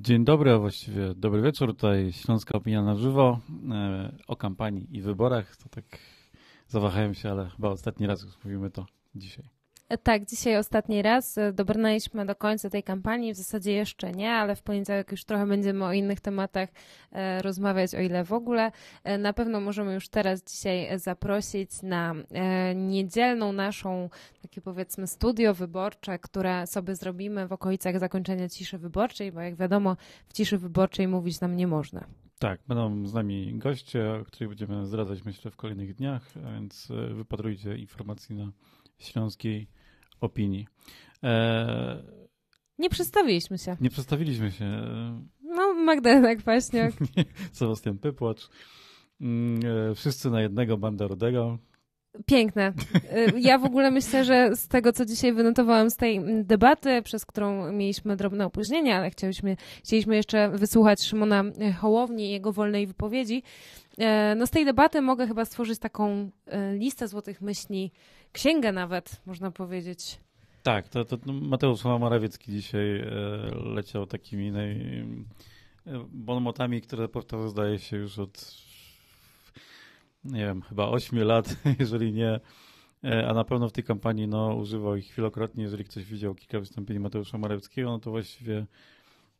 Dzień dobry, a właściwie dobry wieczór. Tutaj Śląska Opinia na żywo e, o kampanii i wyborach. To tak zawahałem się, ale chyba ostatni raz już mówimy to dzisiaj. Tak, dzisiaj ostatni raz. Dobrnęliśmy do końca tej kampanii. W zasadzie jeszcze nie, ale w poniedziałek już trochę będziemy o innych tematach e, rozmawiać, o ile w ogóle. E, na pewno możemy już teraz dzisiaj zaprosić na e, niedzielną naszą, takie powiedzmy, studio wyborcze, które sobie zrobimy w okolicach zakończenia ciszy wyborczej, bo jak wiadomo, w ciszy wyborczej mówić nam nie można. Tak, będą z nami goście, o których będziemy zdradzać, myślę, w kolejnych dniach, więc wypatrujcie informacji na śląskiej opinii. E... Nie przedstawiliśmy się. Nie przedstawiliśmy się. No, Magdalena Kwaśniak. Sebastian Pypłacz. Mm, e, wszyscy na jednego, banda Rodego. Piękne. E, ja w ogóle myślę, że z tego, co dzisiaj wynotowałam z tej debaty, przez którą mieliśmy drobne opóźnienie, ale chcieliśmy, chcieliśmy jeszcze wysłuchać Szymona Hołowni i jego wolnej wypowiedzi. E, no z tej debaty mogę chyba stworzyć taką listę złotych myśli księgę nawet, można powiedzieć. Tak, to, to Mateusz Morawiecki dzisiaj e, leciał takimi naj, e, bonmotami, które powtarza zdaje się już od nie wiem, chyba 8 lat, jeżeli nie, e, a na pewno w tej kampanii no, używał ich wielokrotnie. Jeżeli ktoś widział kilka wystąpień Mateusza Morawieckiego, no to właściwie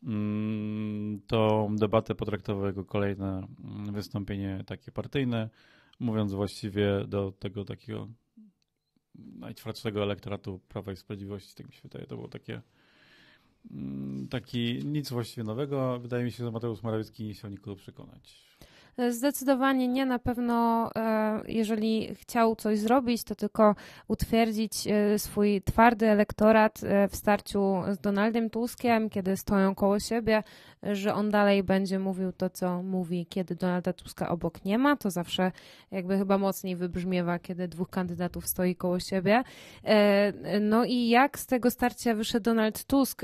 mm, tą debatę potraktował jako kolejne mm, wystąpienie takie partyjne, mówiąc właściwie do tego takiego najtwardszego elektoratu Prawa i Sprawiedliwości, tak mi się wydaje. To było takie mm, taki nic właściwie nowego. Wydaje mi się, że Mateusz Morawiecki nie chciał nikogo przekonać. Zdecydowanie nie. Na pewno, e, jeżeli chciał coś zrobić, to tylko utwierdzić e, swój twardy elektorat e, w starciu z Donaldem Tuskiem, kiedy stoją koło siebie, że on dalej będzie mówił to, co mówi, kiedy Donalda Tuska obok nie ma. To zawsze jakby chyba mocniej wybrzmiewa, kiedy dwóch kandydatów stoi koło siebie. No i jak z tego starcia wyszedł Donald Tusk?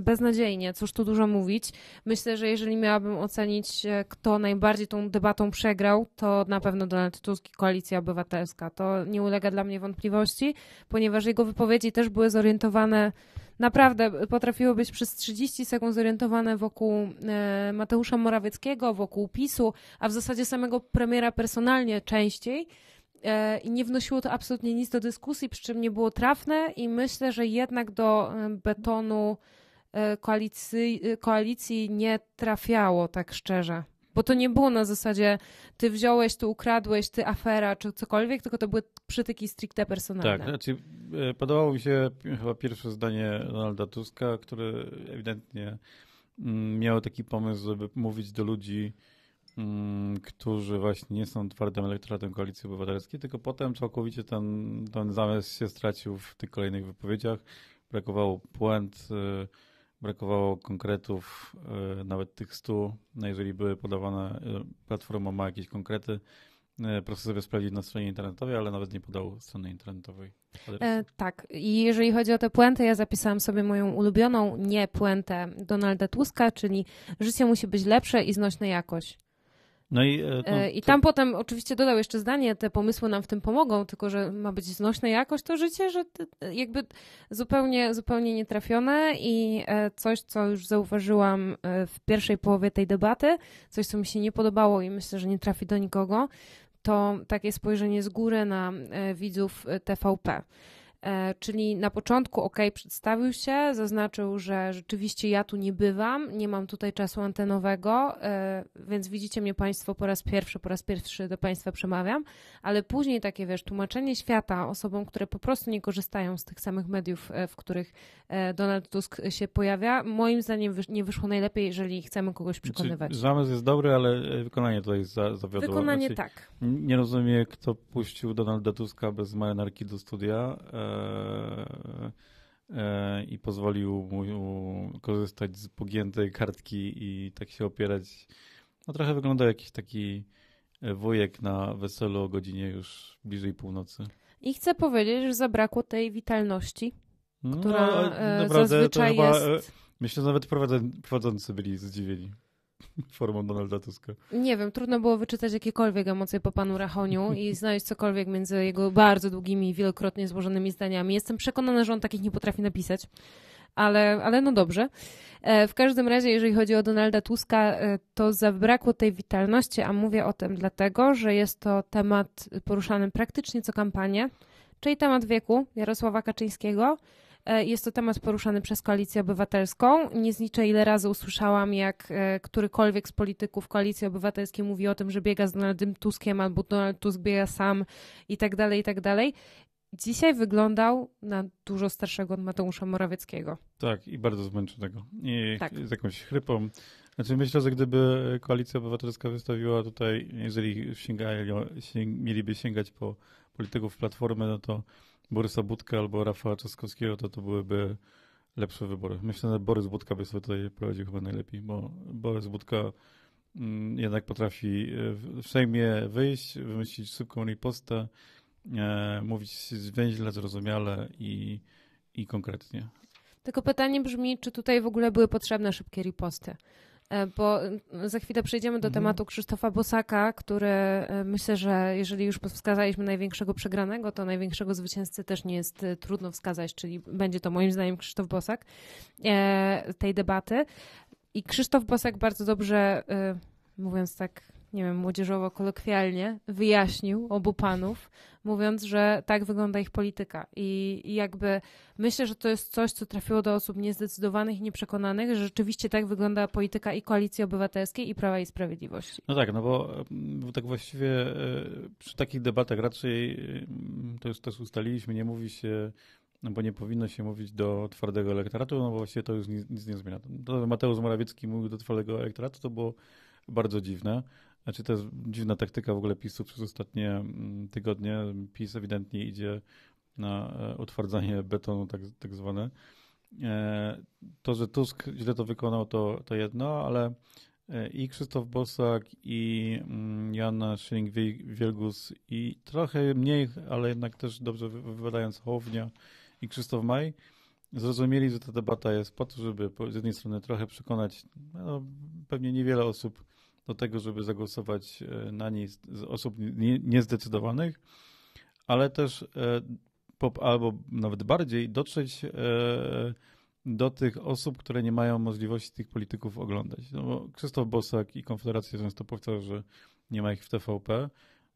Beznadziejnie, cóż tu dużo mówić. Myślę, że jeżeli miałabym ocenić, kto najbardziej tą debatą przegrał, to na pewno Donald Tusk i Koalicja Obywatelska. To nie ulega dla mnie wątpliwości, ponieważ jego wypowiedzi też były zorientowane naprawdę potrafiły być przez 30 sekund zorientowane wokół e, Mateusza Morawieckiego, wokół PiSu, a w zasadzie samego premiera personalnie częściej. E, I nie wnosiło to absolutnie nic do dyskusji, przy czym nie było trafne, i myślę, że jednak do e, betonu koalicji, koalicji nie trafiało, tak szczerze. Bo to nie było na zasadzie ty wziąłeś, ty ukradłeś, ty afera czy cokolwiek, tylko to były przytyki stricte personalne. Tak, znaczy e, podobało mi się chyba pierwsze zdanie Donalda Tuska, który ewidentnie mm, miał taki pomysł, żeby mówić do ludzi, mm, którzy właśnie nie są twardym elektoratem Koalicji Obywatelskiej, tylko potem całkowicie ten, ten zamysł się stracił w tych kolejnych wypowiedziach. Brakowało puent, e, brakowało konkretów, e, nawet tych stu. No jeżeli były podawane, e, platforma ma jakieś konkrety, e, proszę sobie sprawdzić na stronie internetowej, ale nawet nie podał strony internetowej. E, tak, i jeżeli chodzi o te puenty, ja zapisałam sobie moją ulubioną nie puentę Donalda Tuska, czyli życie musi być lepsze i znośne jakoś. No i, no, I tam to... potem oczywiście dodał jeszcze zdanie, te pomysły nam w tym pomogą, tylko że ma być znośne jakoś to życie, że jakby zupełnie, zupełnie nietrafione i e, coś, co już zauważyłam w pierwszej połowie tej debaty, coś, co mi się nie podobało i myślę, że nie trafi do nikogo, to takie spojrzenie z góry na widzów TVP. E, czyli na początku OK, przedstawił się, zaznaczył, że rzeczywiście ja tu nie bywam, nie mam tutaj czasu antenowego, e, więc widzicie mnie Państwo po raz pierwszy, po raz pierwszy do Państwa przemawiam, ale później takie, wiesz, tłumaczenie świata osobom, które po prostu nie korzystają z tych samych mediów, e, w których Donald Tusk się pojawia, moim zdaniem nie wyszło najlepiej, jeżeli chcemy kogoś znaczy, przekonywać. Znaczy, zamysł jest dobry, ale wykonanie tutaj zawiodło. Wykonanie znaczy, tak. Nie rozumiem, kto puścił Donalda Tuska bez marynarki do studia i pozwolił mu korzystać z pogiętej kartki i tak się opierać. No trochę wygląda jakiś taki wujek na weselu o godzinie już bliżej północy. I chcę powiedzieć, że zabrakło tej witalności, no, która no, zazwyczaj chyba, jest... Myślę, że nawet prowadzący byli zdziwieni. formą Donalda Tuska. Nie wiem, trudno było wyczytać jakiekolwiek emocje po panu Rachoniu i znaleźć cokolwiek między jego bardzo długimi, wielokrotnie złożonymi zdaniami. Jestem przekonana, że on takich nie potrafi napisać. ale, ale no dobrze. E, w każdym razie, jeżeli chodzi o Donalda Tuska, e, to zabrakło tej witalności, a mówię o tym dlatego, że jest to temat poruszany praktycznie co kampanię, czyli temat wieku Jarosława Kaczyńskiego. E, jest to temat poruszany przez Koalicję Obywatelską. Nie zliczę, ile razy usłyszałam, jak którykolwiek z polityków Koalicji Obywatelskiej mówi o tym, że biega z Donaldem Tuskiem albo Donald Tusk biega sam i tak dalej, i tak dalej dzisiaj wyglądał na dużo starszego od Mateusza Morawieckiego. Tak, i bardzo zmęczonego. I tak. z jakąś chrypą. Znaczy myślę, że gdyby Koalicja Obywatelska wystawiła tutaj, jeżeli sięgali, mieliby sięgać po polityków Platformy, no to Borysa Budka albo Rafała Trzaskowskiego, to to byłyby lepsze wybory. Myślę, że Borys Budka by sobie tutaj prowadził chyba najlepiej, bo Borys Budka mm, jednak potrafi w Sejmie wyjść, wymyślić szybką ripostę, e, mówić zwięźle, zrozumiale i, i konkretnie. Tylko pytanie brzmi, czy tutaj w ogóle były potrzebne szybkie riposty? E, bo za chwilę przejdziemy do mhm. tematu Krzysztofa Bosaka, który e, myślę, że jeżeli już wskazaliśmy największego przegranego, to największego zwycięzcy też nie jest e, trudno wskazać, czyli będzie to moim zdaniem Krzysztof Bosak tej debaty. I Krzysztof Bosak bardzo dobrze, mówiąc tak nie wiem, młodzieżowo, kolokwialnie wyjaśnił obu panów, mówiąc, że tak wygląda ich polityka. I, I, jakby myślę, że to jest coś, co trafiło do osób niezdecydowanych nieprzekonanych, że rzeczywiście tak wygląda polityka i Koalicji Obywatelskiej, i Prawa i Sprawiedliwości. No tak, no bo, bo tak właściwie e, przy takich debatach raczej, e, to już też ustaliliśmy, nie mówi się no bo nie powinno się mówić do twardego elektoratu, no bo właściwie to już nic, nic nie zmienia. To Mateusz Morawiecki mówił do twardego elektoratu, to było bardzo dziwne. Znaczy to jest dziwna taktyka w ogóle PiSu przez ostatnie mm, tygodnie. PiS ewidentnie idzie na e, utwardzanie betonu tak, tak zwane. E, to, że Tusk źle to wykonał, to, to jedno, ale e, i Krzysztof Bosak, i mm, Jan Schilling-Wielgus, i trochę mniej, ale jednak też dobrze wypowiadając Hołownia i Krzysztof Maj, zrozumieli, że ta debata jest po to, żeby z jednej strony trochę przekonać no, pewnie niewiele osób do tego, żeby zagłosować e, na niej z osób niezdecydowanych, ale też e, albo nawet bardziej dotrzeć e, do tych osób, które nie mają możliwości tych polityków oglądać. No bo Krzysztof Bosak i Konfederacja często powtarza, że nie ma ich w TVP.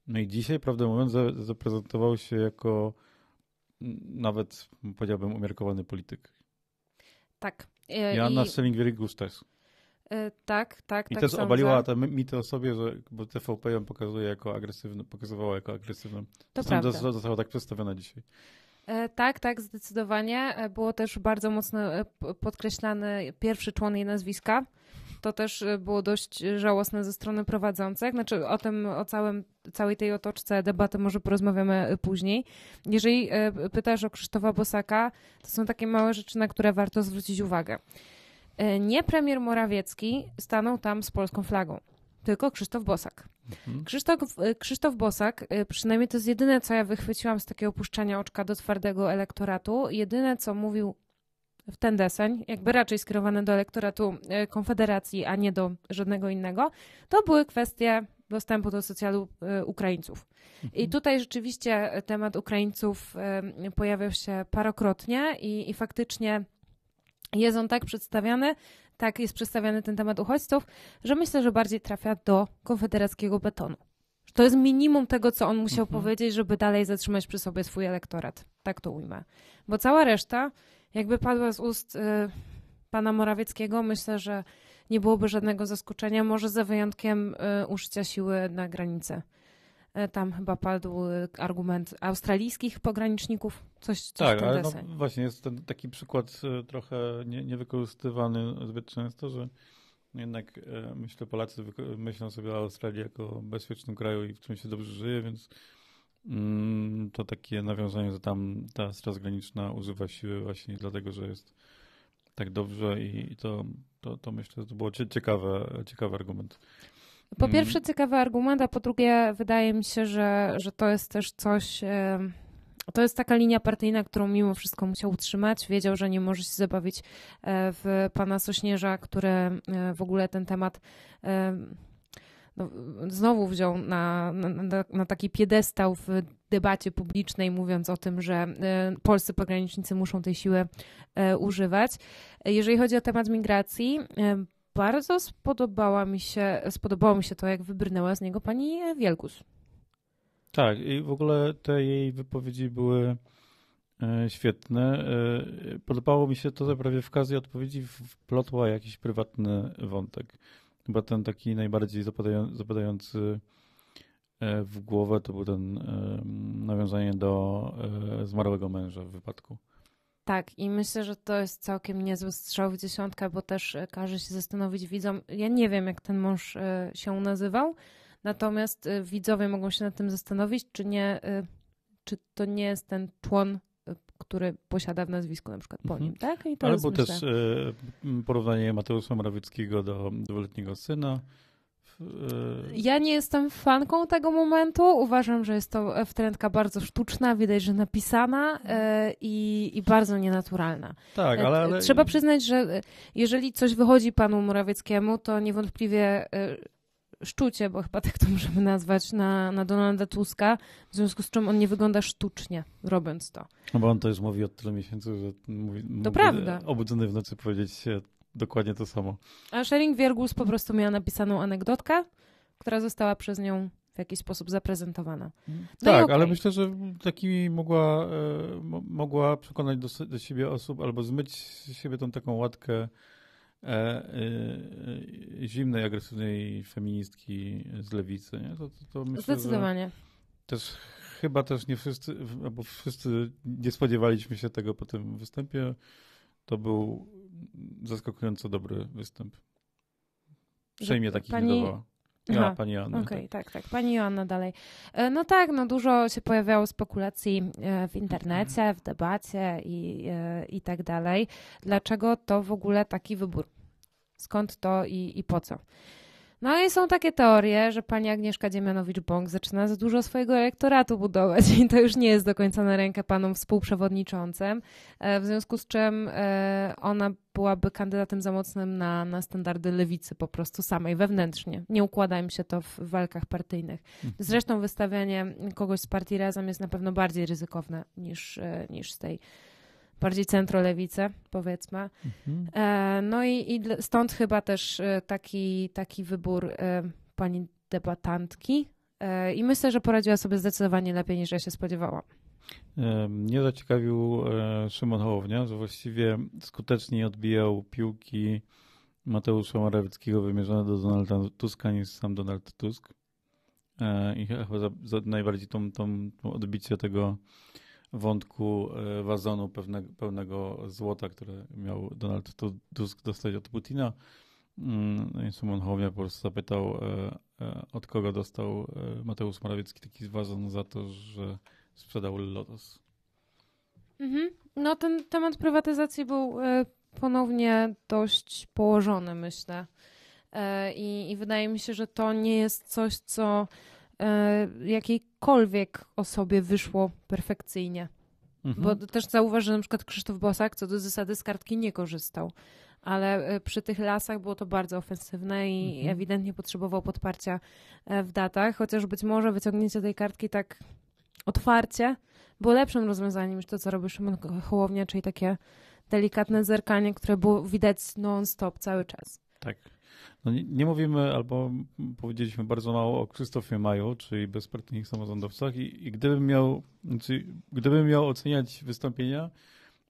No i dzisiaj, prawdę mówiąc, zaprezentował się jako nawet, powiedziałbym, umiarkowany polityk. Tak. Joanna I... Szelling-Wielgus też. E, tak, tak. I tak też sądzę. obaliła te mity o sobie, że, bo TVP ją pokazuje jako agresywny, pokazywała jako agresywną. To prawda. Została tak przedstawiona dzisiaj. E, tak, tak, zdecydowanie. E, było też bardzo mocno podkreślany pierwszy człon jej nazwiska. To też było dość żałosne ze strony prowadzących. Znaczy o tym, o całym, całej tej otoczce debaty może porozmawiamy później. Jeżeli pytasz o Krzysztofa Bosaka, to są takie małe rzeczy, na które warto zwrócić uwagę. E, nie premier Morawiecki stanął tam z polską flagą, tylko Krzysztof Bosak. Mhm. Krzysztof, e, Krzysztof Bosak, e, przynajmniej to jest jedyne, co ja wychwyciłam z takiego opuszczania oczka do twardego elektoratu, jedyne, co mówił w ten deseń, jakby raczej skierowany do elektoratu Konfederacji, a nie do żadnego innego, to były kwestie dostępu do socjalu Ukraińców. I mhm. tutaj rzeczywiście temat Ukraińców pojawiał się parokrotnie i, i faktycznie jest on tak przedstawiany, tak jest przedstawiany ten temat uchodźców, że myślę, że bardziej trafia do konfederackiego betonu. To jest minimum tego, co on musiał mhm. powiedzieć, żeby dalej zatrzymać przy sobie swój elektorat. Tak to ujmę. Bo cała reszta, jakby padła z ust y, pana Morawieckiego, myślę, że nie byłoby żadnego zaskoczenia, może za wyjątkiem y, użycia siły na granicę. E, tam chyba padł e, argument australijskich pograniczników, coś, coś Tak, ale no właśnie jest ten taki przykład e, trochę nie, niewykorzystywany zbyt często, że jednak myślę Polacy myślą sobie o Australii jako bezpiecznym kraju i w czym się dobrze żyje, więc mm, to takie nawiązanie, że tam ta straż graniczna używa siły właśnie dlatego, że jest tak dobrze i to, to, to myślę, że to było ciekawe, ciekawy argument. Po mm. pierwsze ciekawy argument, a po drugie wydaje mi się, że, że to jest też coś... To jest taka linia partyjna, którą mimo wszystko musiał utrzymać. Wiedział, że nie może się zabawić e, w pana Sośnierza, który e, w ogóle ten temat no, znowu wziął na, na, na, taki piedestał w debacie publicznej, mówiąc o tym, że e, polscy pogranicznicy muszą tej siły używać. Jeżeli chodzi o temat migracji, bardzo spodobała mi się, spodobało mi się to, jak wybrnęła z niego pani Wielgus. Tak, i w ogóle te jej wypowiedzi były świetne. Podobało mi się to, że prawie w każdej odpowiedzi wplotła jakiś prywatny wątek. Chyba ten taki najbardziej zapadający e, w głowę to był ten e, nawiązanie do e, zmarłego męża w wypadku. Tak, i myślę, że to jest całkiem niezły strzał w dziesiątkę, bo też każe się zastanowić widzom. Ja nie wiem, jak ten mąż się nazywał, natomiast widzowie mogą się nad tym zastanowić, czy nie, czy to nie jest ten człon który posiada w nazwisku na przykład po mhm. nim, tak? I to Ale było też e, porównanie Mateusza Morawieckiego do dwuletniego syna. E, ja nie jestem fanką tego momentu. Uważam, że jest to wtrętka bardzo sztuczna, widać, że napisana e, i, i bardzo nienaturalna. Tak, ale, ale... Trzeba przyznać, że jeżeli coś wychodzi panu Morawieckiemu, to niewątpliwie szczucie, bo chyba tak to możemy nazwać, na, na Donalda Tuska, w związku z czym on nie wygląda sztucznie, robiąc to. No bo on to już mówi od tylu miesięcy, że mówi, to prawda. obudzony w nocy powiedzieć dokładnie to samo. A Shering Wiergus po prostu miała napisaną anegdotkę, która została przez nią w jakiś sposób zaprezentowana. No tak, okay. ale myślę, że taki mogła, e, mogła przekonać do, do siebie osób albo zmyć z siebie tą taką łatkę e, e, zimnej, agresywnej feministki z lewicy. Nie? To, to, to myślę, Zdecydowanie. Też chyba też nie wszyscy, albo wszyscy nie spodziewaliśmy się tego po tym występie. To był zaskakująco dobry występ. Przejmie takich Pani... nie dawała. Ja, pani Joanna. Okej, okay, tak. tak, tak. Pani Joanna dalej. E, no tak, no dużo się pojawiało spekulacji e, w internecie, w debacie i, e, i tak dalej. Dlaczego to w ogóle taki wybór? Skąd to i, i po co? No i są takie teorie, że pani Agnieszka Dziemianowicz-Bąk zaczyna za dużo swojego elektoratu budować i to już nie jest do końca na rękę panom współprzewodniczącym, w związku z czym ona byłaby kandydatem za mocnym na, na standardy lewicy po prostu samej, wewnętrznie. Nie układa im się to w walkach partyjnych. Mhm. Zresztą wystawianie kogoś z partii Razem jest na pewno bardziej ryzykowne niż, e, niż z tej bardziej centrolewicy, powiedzmy. Mhm. E, no i, i, stąd chyba też e, taki, taki wybór pani debatantki. I myślę, że poradziła sobie zdecydowanie lepiej niż ja się spodziewałam. Mnie zaciekawił e, Szymon Hołownia, że właściwie skutecznie odbijał piłki Mateusza Morawieckiego wymierzone do Donalda Tuska niż sam Donald Tusk. E, I chyba za, za najbardziej tą, tą, tą odbicie tego wątku e, wazonu pewnego, pełnego złota, które miał Donald Tusk dostać od Putina. Mm, Szymon Hołownia po prostu zapytał, od kogo dostał Mateusz Morawiecki taki wazon za to, że sprzedał Lotos. Mhm. No ten temat prywatyzacji był e, ponownie dość położony, myślę. E, I, I, wydaje mi się, że to nie jest coś, co e, jakiejkolwiek osobie wyszło perfekcyjnie. Mhm. Bo też zauważ, że na przykład Krzysztof Bosak co do zasady z kartki nie korzystał. Ale przy tych lasach było to bardzo ofensywne i mhm. ewidentnie potrzebował podparcia w datach, chociaż być może wyciągnięcie tej kartki tak otwarcie było lepszym rozwiązaniem niż to, co robi Szymon Hołownia, czyli takie delikatne zerkanie, które było widać non-stop cały czas. Tak. No nie, nie, mówimy, albo powiedzieliśmy bardzo mało o Krzysztofie Maju, czyli bezpartyjnych samorządowcach i, i gdybym miał, znaczy, gdybym miał oceniać wystąpienia,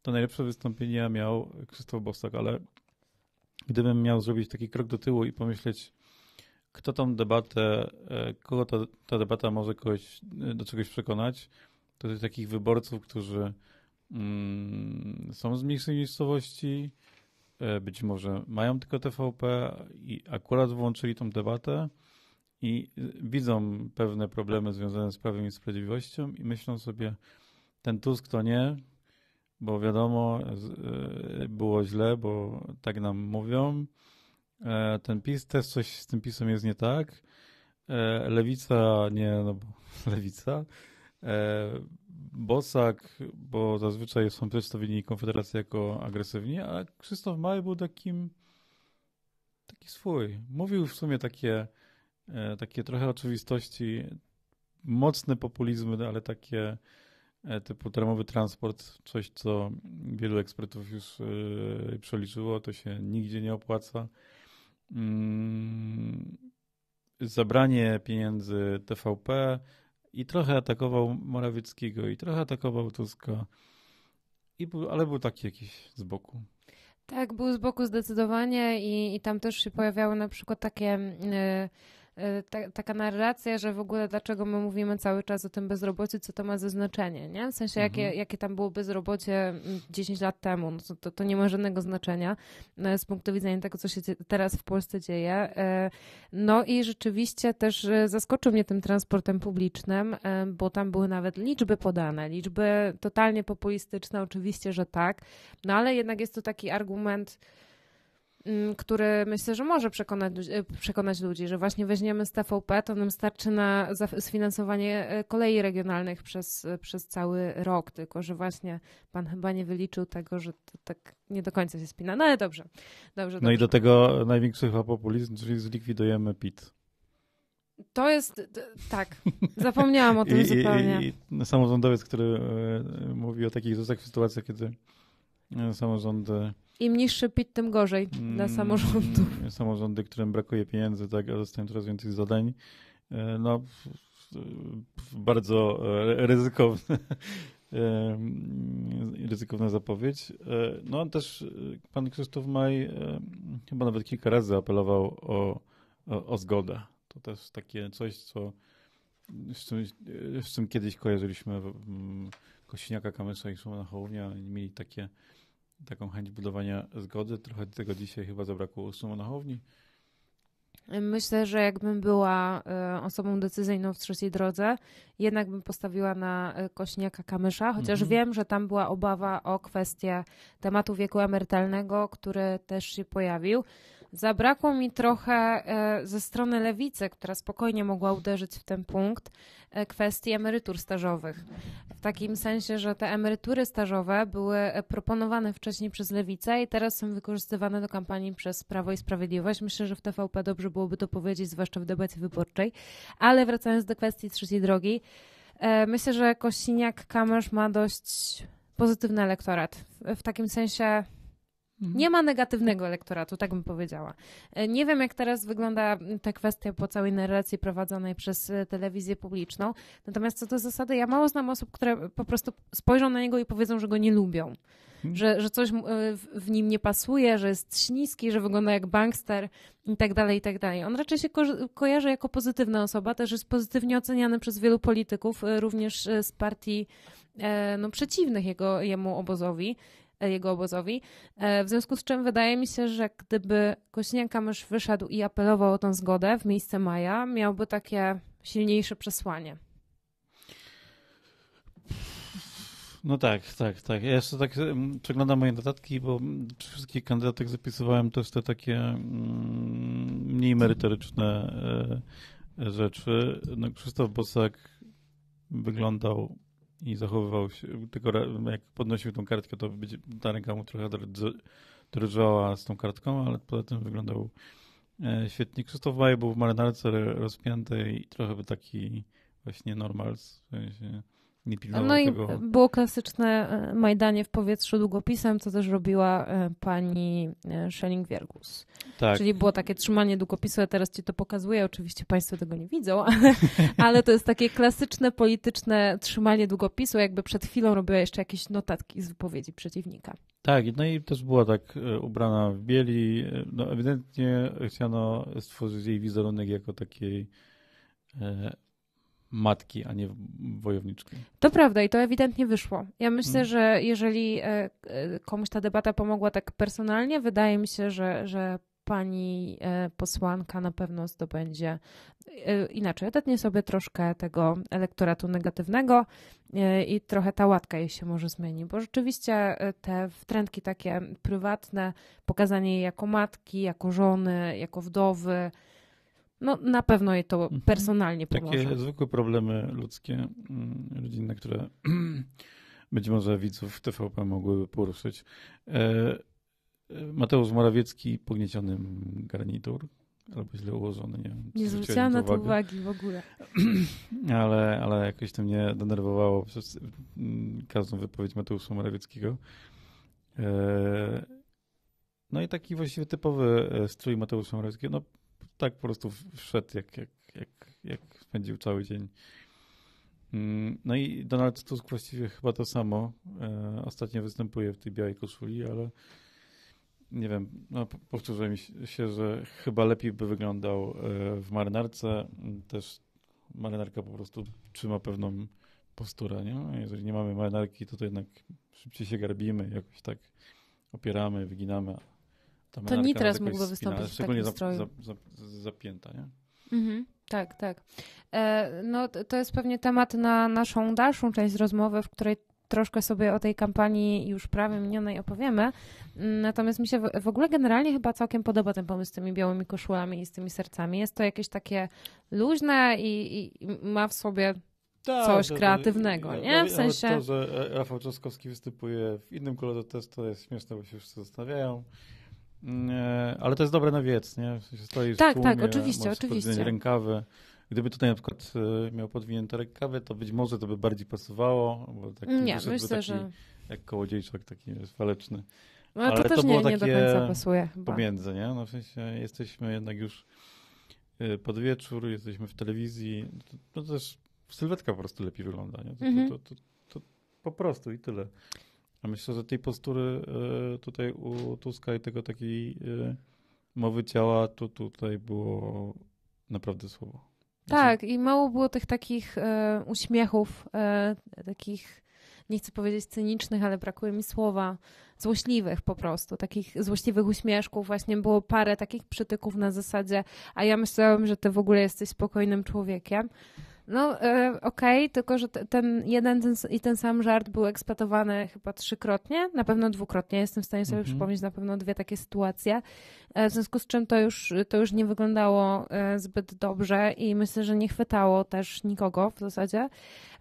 to najlepsze wystąpienia miał Krzysztof Bosak, ale gdybym miał zrobić taki krok do tyłu i pomyśleć, kto tą debatę, e, kogo ta, ta debata może kogoś e, do czegoś przekonać, to jest takich wyborców, którzy mm, są z mniejszej miejscowości, być może mają tylko TVP i akurat włączyli tą debatę i widzą pewne problemy związane z prawem i sprawiedliwością i myślą sobie, ten Tusk to nie, bo wiadomo, było źle, bo tak nam mówią, E, ten PiS, też coś z tym PiSem jest nie tak. E, lewica, nie, no bo lewica. Bosak, bo zazwyczaj są przedstawieni Konfederacji jako agresywni, a Krzysztof Mały był takim taki swój. Mówił w sumie takie e, takie trochę oczywistości, mocne populizmy, ale takie e, typu termowy transport, coś co wielu ekspertów już e, przeliczyło, to się nigdzie nie opłaca. Mm, zabranie pieniędzy TVP i trochę atakował Morawieckiego i trochę atakował Tuska, i był, ale był taki jakiś z boku. Tak, był z boku zdecydowanie i, i tam też się pojawiały na przykład takie... Yy ta, taka narracja, że w ogóle dlaczego my mówimy cały czas o tym bezrobociu, co to ma za znaczenie, nie? W sensie, jakie, mhm. jakie tam było bezrobocie 10 lat temu, no to, to nie ma żadnego znaczenia no, z punktu widzenia tego, co się teraz w Polsce dzieje. Y, no i rzeczywiście też y, zaskoczył mnie tym transportem publicznym, bo tam były nawet liczby podane, liczby totalnie populistyczne, oczywiście, że tak, no ale jednak jest to taki argument, Mm, który myślę, że może przekonać, e, przekonać ludzi, że właśnie weźmiemy z TVP, to nam starczy na sfinansowanie e, kolei regionalnych przez, e, przez cały rok, tylko że właśnie pan chyba nie wyliczył tego, że to tak nie do końca się spina. No ale dobrze. dobrze no dobrze. i do tego największy chyba populizm, czyli zlikwidujemy PIT. To jest, tak, zapomniałam o tym I, zupełnie. I, i samorządowiec, który mówi o takich sytuacjach, kiedy samorządy im niższy PIT, tym gorzej dla mm, samorządów. Samorządy, którym brakuje pieniędzy, tak, a dostają coraz więcej zadań. E, no, bardzo e, ryzykowne, e, ryzykowna zapowiedź. No też pan Krzysztof Maj chyba nawet kilka razy apelował o, o, o zgodę. To też takie coś, co z czym, z czym kiedyś kojarzyliśmy Kosiniaka, Kamysza i Szumana Hołownia. Mieli takie taką chęć budowania zgody. Trochę tego dzisiaj chyba zabrakło u Sumonachowni. Myślę, że jakbym była e, osobą decyzyjną w trzeciej drodze, jednak bym postawiła na e, Kośniaka Kamysza, chociaż mhm. wiem, że tam była obawa o kwestię tematu wieku emerytalnego, który też się pojawił. Zabrakło mi trochę e, ze strony lewicy, która spokojnie mogła uderzyć w ten punkt, e, kwestii emerytur stażowych. W takim sensie, że te emerytury stażowe były e, proponowane wcześniej przez lewicę i teraz są wykorzystywane do kampanii przez Prawo i Sprawiedliwość. Myślę, że w TVP dobrze byłoby to powiedzieć, zwłaszcza w debacie wyborczej. Ale wracając do kwestii trzeciej drogi, myślę, że Kościniak-Kamysz ma dość pozytywny elektorat. W takim sensie. Nie ma negatywnego elektoratu, tak bym powiedziała. E, nie wiem, jak teraz wygląda ta kwestia po całej narracji prowadzonej przez e, telewizję publiczną. Natomiast co do zasady, ja mało znam osób, które po prostu spojrzą na niego i powiedzą, że go nie lubią. Mhm. Że, że coś e, w nim nie pasuje, że jest śliski, że wygląda jak bankster i tak dalej, i tak dalej. On raczej się ko kojarzy jako pozytywna osoba, też jest pozytywnie oceniany przez wielu polityków, również z partii no, przeciwnych jego, jemu obozowi jego obozowi. E, w związku z czym wydaje mi się, że gdyby Kośniak-Kamysz wyszedł i apelował o tę zgodę w miejsce Maja, miałby takie silniejsze przesłanie. No tak, tak, tak. Ja jeszcze tak przeglądam moje notatki, bo wszystkich kandydatach zapisywałem też te takie mm, mniej merytoryczne e, rzeczy. No, Krzysztof Bosak wyglądał i zachowywał się, tylko jak podnosił tą kartkę, to ta ręka mu trochę drżała z tą kartką, ale poza tym wyglądał e, świetnie. Krzysztof Maj był w marynarce rozpiętej i trochę by taki właśnie normal, w sensie nie pilnował no tego. i było klasyczne e, majdanie w powietrzu długopisem, co też robiła e, pani e, Schelling-Wiergus. Tak. Czyli było takie trzymanie długopisu, ja teraz ci to pokazuję, oczywiście państwo tego nie widzą, ale, ale to jest takie klasyczne polityczne trzymanie długopisu, jakby przed chwilą robiła jeszcze jakieś notatki z wypowiedzi przeciwnika. Tak, no i też była tak ubrana w bieli, no ewidentnie chciano stworzyć jej wizerunek jako takiej matki, a nie wojowniczki. To prawda i to ewidentnie wyszło. Ja myślę, hmm. że jeżeli e, e, komuś ta debata pomogła tak personalnie, wydaje mi się, że, że pani e, posłanka na pewno zdobędzie inaczej, odetnie sobie troszkę tego elektoratu negatywnego i trochę ta łatka jej się może zmieni, bo rzeczywiście te wtrętki takie prywatne, pokazanie jej jako matki, jako żony, jako wdowy, no na pewno jej to mhm. personalnie pomoże. Takie zwykłe problemy ludzkie, mm, rodzinne, które być może widzów TVP mogłyby poruszyć. E, Mateusz Morawiecki, pognieciony garnitur, albo źle ułożony, nie wiem. Nie zwróciłam na to uwagi w ogóle. Ale, ale jakoś to mnie denerwowało przez mm, każdą wypowiedź Mateusza Morawieckiego. E, no i taki właściwie typowy e, strój Mateusza Morawieckiego, no tak po prostu wszedł, jak, jak, jak, jak spędził cały dzień. Mm, no i Donald Tusk właściwie chyba to samo. E, ostatnio występuje w tej białej koszuli, ale nie wiem, no, powtórzę mi się, że chyba lepiej by wyglądał e, w marynarce. Też marynarka po prostu trzyma pewną posturę, nie? Jeżeli nie mamy marynarki, to, to jednak szybciej się garbimy, jakoś tak opieramy, wyginamy. Ta to Nitras mógłby wystąpić w takim za, za, za, zapięta, nie? Mhm, tak, tak. E, no to jest pewnie temat na naszą dalszą część rozmowy, w której troszkę sobie o tej kampanii już prawie minionej opowiemy. Natomiast mi się w ogóle generalnie chyba całkiem podoba ten pomysł z tymi białymi koszulami i z tymi sercami. Jest to jakieś takie luźne i, i ma w sobie tak, coś kreatywnego, to, nie? W sensie... To, że Rafał Trzaskowski występuje w innym kolorze też to jest śmieszne, bo się wszyscy zastanawiają. Nie, ale to jest dobre na wiec, nie? Stoisz tak, tłumie, tak, oczywiście, oczywiście. rękawy. Gdyby tutaj na przykład e, miał podwinięte rękawy, to być może to by bardziej pasowało. Bo taki nie, myślę, taki, że... Jak kołodziejczak taki waleczny. No, ale to też to nie, nie do końca pasuje. Pomiędzy, nie? No w sensie jesteśmy jednak już e, pod wieczór, jesteśmy w telewizji. To, to też sylwetka po prostu lepiej wygląda, nie? To, mhm. to, to, to, po prostu i tyle. A myślę, że tej postury e, tutaj u Tuska i tego takiej mowy ciała, to tutaj było naprawdę słowo. Tak, i mało było tych takich e, uśmiechów, e, takich, nie chcę powiedzieć cynicznych, ale brakuje mi słowa, złośliwych po prostu, takich złośliwych uśmieszków. Właśnie było parę takich przytyków na zasadzie, a ja myślałam, że ty w ogóle jesteś spokojnym człowiekiem. No e, okej, okay, tylko że ten jeden ten, i ten sam żart był eksploatowany chyba trzykrotnie, na pewno dwukrotnie. Jestem w stanie sobie mm -hmm. przypomnieć na pewno dwie takie sytuacje. E, w związku z czym to już, to już nie wyglądało e, zbyt dobrze i myślę, że nie chwytało też nikogo w zasadzie.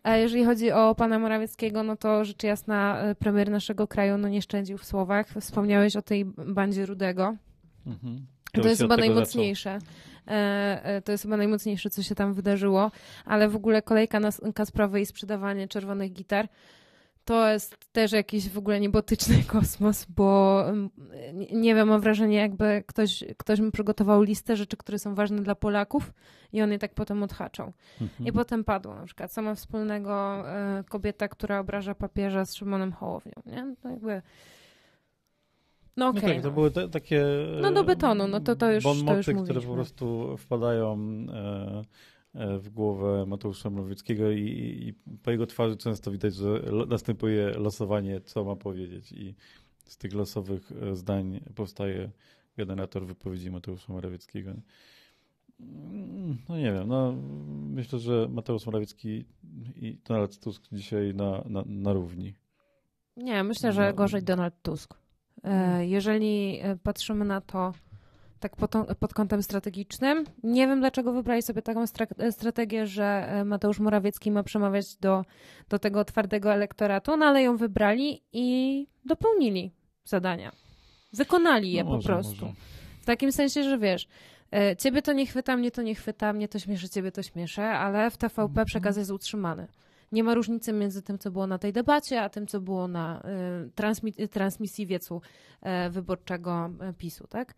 A jeżeli chodzi o pana Morawieckiego, no to rzecz jasna premier naszego kraju no nie szczędził w słowach. Wspomniałeś o tej bandzie Rudego. Mm -hmm. To, to jest chyba najmocniejsze. E, e, to jest chyba najmocniejsze, co się tam wydarzyło. Ale w ogóle kolejka na Kasprowej i sprzedawanie czerwonych gitar to jest też jakiś w ogóle niebotyczny kosmos, bo mm, nie wiem, mam wrażenie, jakby ktoś, ktoś mi przygotował listę rzeczy, które są ważne dla Polaków i on je tak potem odhaczał. Mhm. I potem padło na przykład, co ma wspólnego e, kobieta, która obraża papieża z Szymonem Hołownią, nie? To jakby no okej. Okay, no tak, to były te, takie... No do betonu, no to, to już, bonmoty, to już które po prostu wpadają e, e, w głowę Mateusza Morawieckiego i, i, po jego twarzy często widać, że następuje losowanie, co ma powiedzieć i z tych losowych e, zdań powstaje generator wypowiedzi Mateusza Morawieckiego. No nie wiem, no myślę, że Mateusz Morawiecki i Donald Tusk dzisiaj na, na, na równi. Nie, myślę, że gorzej Donald Tusk. E. Jeżeli e, patrzymy na to tak pod, pod kątem strategicznym, nie wiem dlaczego wybrali sobie taką e, strategię, że Mateusz Morawiecki ma przemawiać do, do tego twardego elektoratu, no ale ją wybrali i dopełnili zadania. Wykonali je no może, po prostu. Może. W takim sensie, że wiesz, ciebie to nie chwyta, mnie to nie chwyta, mnie to śmieszy, ciebie to śmieszy, ale w TVP mhm. przekaz jest utrzymany nie ma różnicy między tym, co było na tej debacie, a tym, co było na y, transmi- transmisji wiecu y, wyborczego y, PiSu, tak?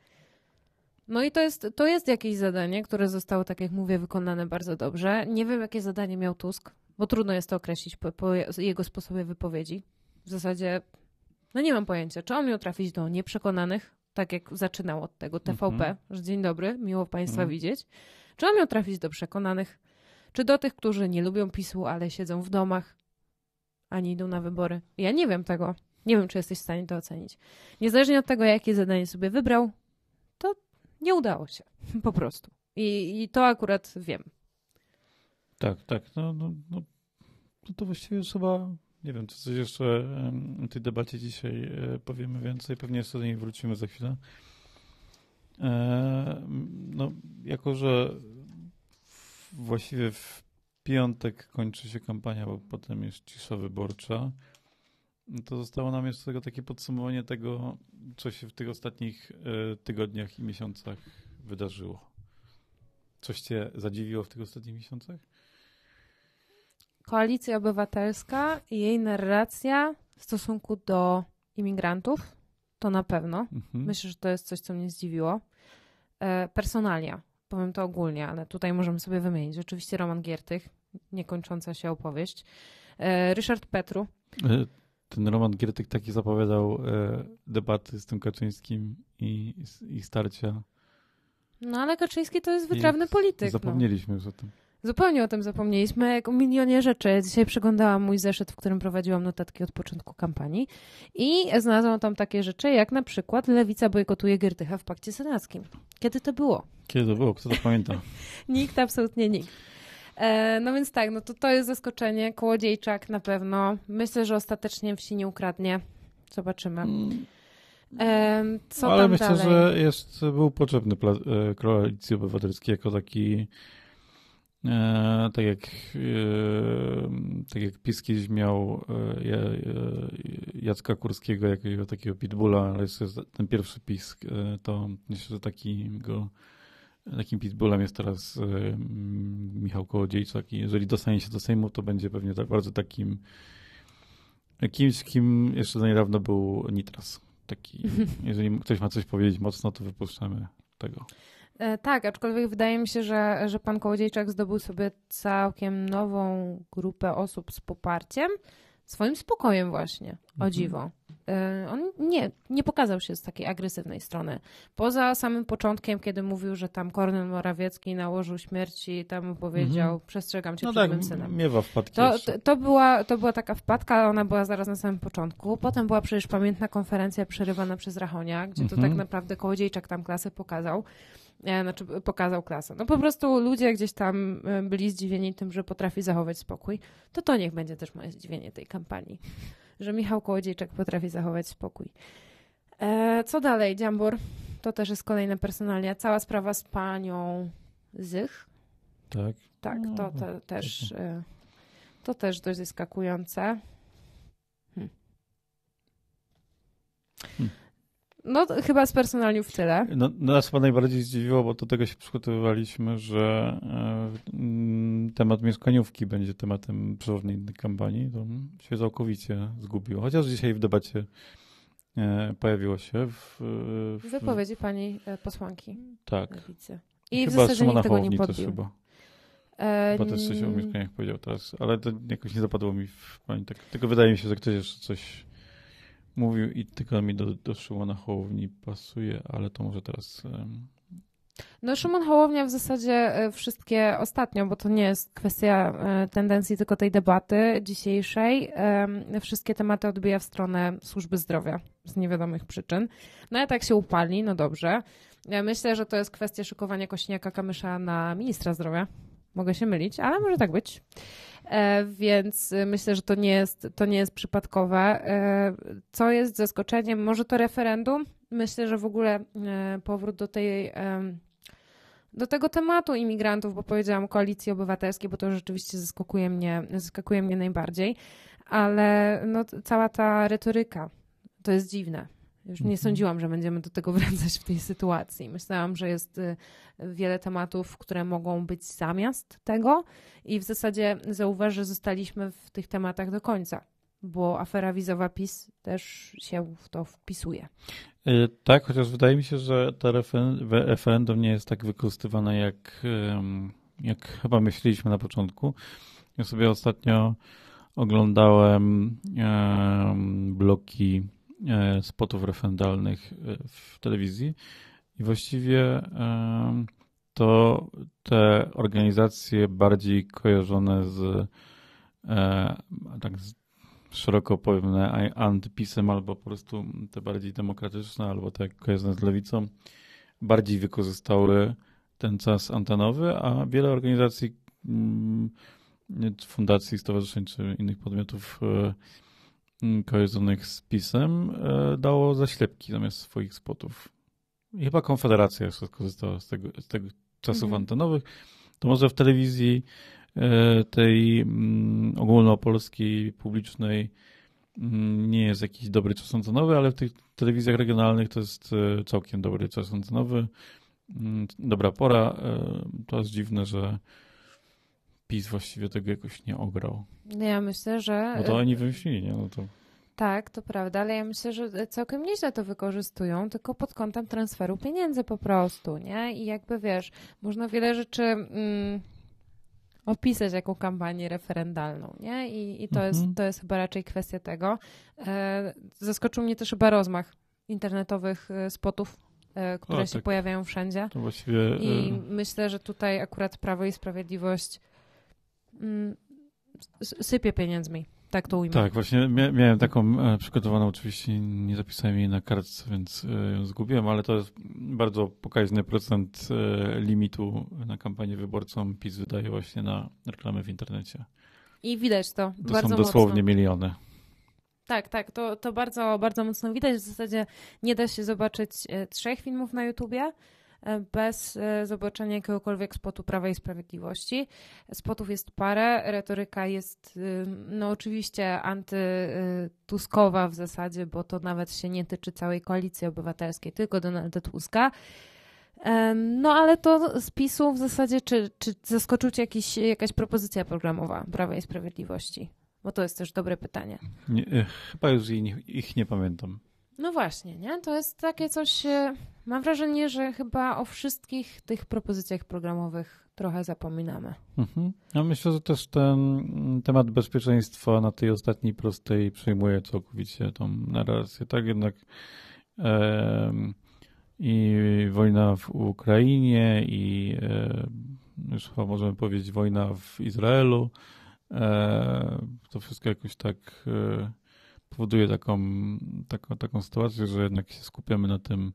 No i to jest, to jest jakieś zadanie, które zostało, tak jak mówię, wykonane bardzo dobrze. Nie wiem, jakie zadanie miał Tusk, bo trudno jest to określić po, po jego sposobie wypowiedzi. W zasadzie, no nie mam pojęcia, czy on miał trafić do nieprzekonanych, tak jak zaczynał od tego TVP, mm -hmm. że dzień dobry, miło Państwa mm -hmm. widzieć. Czy on miał trafić do przekonanych, czy do tych, którzy nie lubią PiSu, ale siedzą w domach, a nie idą na wybory? Ja nie wiem tego. Nie wiem, czy jesteś w stanie to ocenić. Niezależnie od tego, jakie zadanie sobie wybrał, to nie udało się. Po prostu. I, i to akurat wiem. Tak, tak. No, no, no, no to właściwie chyba, nie wiem, czy coś jeszcze w tej debacie dzisiaj e, powiemy więcej. Pewnie jeszcze do niej wrócimy za chwilę. E, no, jako że właściwie w piątek kończy się kampania, bo potem jest cisza wyborcza. To zostało nam jeszcze tego takie podsumowanie tego, co się w tych ostatnich e, tygodniach i miesiącach wydarzyło. Coś cię zadziwiło w tych ostatnich miesiącach? Koalicja Obywatelska i jej narracja w stosunku do imigrantów, to na pewno. Mhm. Myślę, że to jest coś, co mnie zdziwiło. E, personalia, powiem to ogólnie, ale tutaj możemy sobie wymienić. Oczywiście Roman Giertych, niekończąca się opowieść. E, Ryszard Petru. E, Ten Roman Giertyk taki zapowiadał e, debaty z tym Kaczyńskim i, i starcia. No ale Kaczyński to jest wytrawny polityk. No. Zapomnieliśmy już o tym. Zupełnie o tym zapomnieliśmy, jak o milionie rzeczy. Dzisiaj przeglądałam mój zeszyt, w którym prowadziłam notatki od początku kampanii i znalazłam tam takie rzeczy, jak na przykład Lewica bojkotuje Giertycha w pakcie senackim. Kiedy to było? Kiedy to było? Kto to pamięta? Nikt, absolutnie nikt. E, no więc tak, no to to jest zaskoczenie. Kołodziejczak na pewno. Myślę, że ostatecznie wsi nie ukradnie. Zobaczymy. E, co Mm. Ale myślę, dalej? że jest, był potrzebny e, koalicji obywatelskiej jako taki e, tak jak e, tak jak PiS kiedyś miał e, ja- Jacka Kurskiego jako takiego pitbulla, ale jest ten pierwszy PiS, e, to myślę, że takim go takim pitbullem jest teraz e, m, Michał Kołodziejczak i jeżeli dostanie się do Sejmu, to będzie pewnie tak bardzo takim kimś, kim jeszcze do niedawna był Nitras. Taki, jeżeli ktoś ma coś powiedzieć mocno, to wypuszczamy tego. E, tak, aczkolwiek wydaje mi się, że, że pan Kołodziejczak zdobył sobie całkiem nową grupę osób z poparciem, swoim spokojem właśnie, o Mhm. dziwo. E, On nie, nie pokazał się z takiej agresywnej strony. Poza samym początkiem, kiedy mówił, że tam Kornel Morawiecki nałożył śmierci, tam powiedział, Mhm. przestrzegam cię No przed tak, mym synem. miewa wpadki To, to, to, była, to była taka wpadka, ona była zaraz na samym początku. Potem była przecież pamiętna konferencja przerywana przez Rachonia, gdzie to Mhm. tak naprawdę Kołodziejczak tam klasę pokazał. E, Znaczy pokazał klasę. No po prostu ludzie gdzieś tam e, byli zdziwieni tym, że potrafi zachować spokój. To to niech będzie też moje zdziwienie tej kampanii. Że Michał Kołodziejczak potrafi zachować spokój. E, co dalej, Dziambor? To też jest kolejna personalia. Cała sprawa z panią Zych. Tak. Tak, to, No, to też y, to też dość zaskakujące. Hmm. Hmm. No chyba z personaliów tyle. No, nas chyba najbardziej zdziwiło, bo do tego się przygotowywaliśmy, że e, temat mieszkaniówki będzie tematem przewodniej kampanii. To się całkowicie zgubiło. Chociaż dzisiaj w debacie e, pojawiło się w, w W wypowiedzi pani e, posłanki Tak. Lewicy. I w chyba zasadzie Szymona nikt tego nie też chyba. Chyba też coś o mieszkaniach powiedział teraz, ale to jakoś nie zapadło mi w pamięć. Tak, tylko wydaje mi się, że ktoś jeszcze coś mówił i tylko mi do, do Szymona Hołowni pasuje, ale to może teraz... No Szymon Hołownia w zasadzie e, wszystkie ostatnio, bo to nie jest kwestia e, tendencji tylko tej debaty dzisiejszej, wszystkie tematy odbija w stronę służby zdrowia z niewiadomych przyczyn. No a tak się upali, no dobrze. Ja myślę, że to jest kwestia szykowania Kośniaka-Kamysza na ministra zdrowia. Mogę się mylić, ale może tak być. E, więc e, myślę, że to nie jest, to nie jest przypadkowe. E, co jest zaskoczeniem? Może to referendum? Myślę, że w ogóle e, powrót do tej do tego tematu imigrantów, bo powiedziałam koalicji obywatelskiej, bo to rzeczywiście zaskakuje mnie, zaskakuje mnie najbardziej, ale no, cała ta retoryka, to jest dziwne. Już nie Mhm. sądziłam, że będziemy do tego wracać w tej sytuacji. Myślałam, że jest y, wiele tematów, które mogą być zamiast tego i w zasadzie zauważ, że zostaliśmy w tych tematach do końca, bo afera wizowa PiS też się w to wpisuje. E, Tak, chociaż wydaje mi się, że to referendum nie jest tak wykorzystywane, jak, jak chyba myśleliśmy na początku. Ja sobie ostatnio oglądałem em, bloki spotów referendalnych e, w telewizji. I właściwie em, to te organizacje bardziej kojarzone z e, tak z szeroko pojemne antypisem, albo po prostu te bardziej demokratyczne, albo te kojarzone z lewicą, bardziej wykorzystały ten czas antenowy, a wiele organizacji, mm, fundacji, stowarzyszeń czy innych podmiotów e, kojarzonych z pisem e, dało zaślepki zamiast swoich spotów. I chyba Konfederacja jeszcze skorzystała z tego, z tego czasów Mhm. antenowych. To może w telewizji e, tej mm, ogólnopolskiej, publicznej mm, nie jest jakiś dobry czas antenowy, ale w tych telewizjach regionalnych to jest e, całkiem dobry czas antenowy. mm, dobra pora. To jest dziwne, że PiS właściwie tego jakoś nie ograł. No ja myślę, że... Bo to oni wymyślili, nie? No to... Tak, to prawda, ale ja myślę, że całkiem nieźle to wykorzystują, tylko pod kątem transferu pieniędzy po prostu, nie? I jakby wiesz, można wiele rzeczy mm, opisać jako kampanię referendalną, nie? I, i to, mhm. jest, to jest chyba raczej kwestia tego. E, zaskoczył mnie też chyba rozmach internetowych e, spotów, e, które się tak. pojawiają wszędzie. I e, myślę, że tutaj akurat Prawo i Sprawiedliwość sypie pieniędzmi. Tak to ujmę. Tak, właśnie miałem taką e, przygotowaną, oczywiście nie zapisałem jej na kartce, więc e, ją zgubiłem, ale to jest bardzo pokaźny procent e, limitu na kampanię wyborcą PiS wydaje właśnie na reklamy w internecie. I widać to, to bardzo są dosłownie mocno. miliony. Tak, tak, to, to bardzo, bardzo mocno widać. W zasadzie nie da się zobaczyć trzech filmów na YouTubie, bez e, zobaczenia jakiegokolwiek spotu Prawa i Sprawiedliwości. Spotów jest parę, retoryka jest y, no oczywiście antytuskowa w zasadzie, bo to nawet się nie tyczy całej koalicji obywatelskiej, tylko Donalda Tuska. E, no ale to z PiSu w zasadzie, czy, czy zaskoczył Cię jakiś, jakaś propozycja programowa Prawa i Sprawiedliwości? Bo to jest też dobre pytanie. Nie, chyba już ich nie pamiętam. No właśnie, nie? To jest takie coś. E, mam wrażenie, że chyba o wszystkich tych propozycjach programowych trochę zapominamy. Mhm. Ja myślę, że też ten temat bezpieczeństwa na tej ostatniej prostej przejmuje całkowicie tą narrację. Tak jednak e, i wojna w Ukrainie i e, już chyba możemy powiedzieć wojna w Izraelu. E, to wszystko jakoś tak e, powoduje taką, taką, taką sytuację, że jednak się skupiamy na tym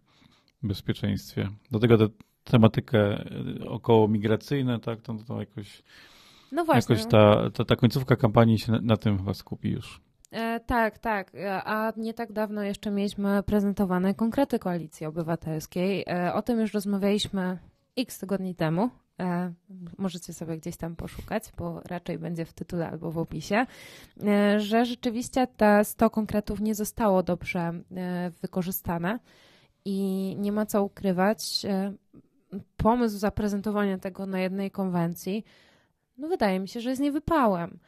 bezpieczeństwie. Dlatego tę tematykę e, około migracyjną, tak, to, to jakoś, no właśnie. jakoś ta, ta, ta końcówka kampanii się na, na tym chyba skupi już. E, tak, tak. E, a nie tak dawno jeszcze mieliśmy prezentowane konkrety Koalicji Obywatelskiej. E, o tym już rozmawialiśmy x tygodni temu możecie sobie gdzieś tam poszukać, bo raczej będzie w tytule albo w opisie, e, że rzeczywiście te 100 konkretów nie zostało dobrze e, wykorzystane i nie ma co ukrywać. Pomysł zaprezentowania tego na jednej konwencji, no wydaje mi się, że jest niewypałem.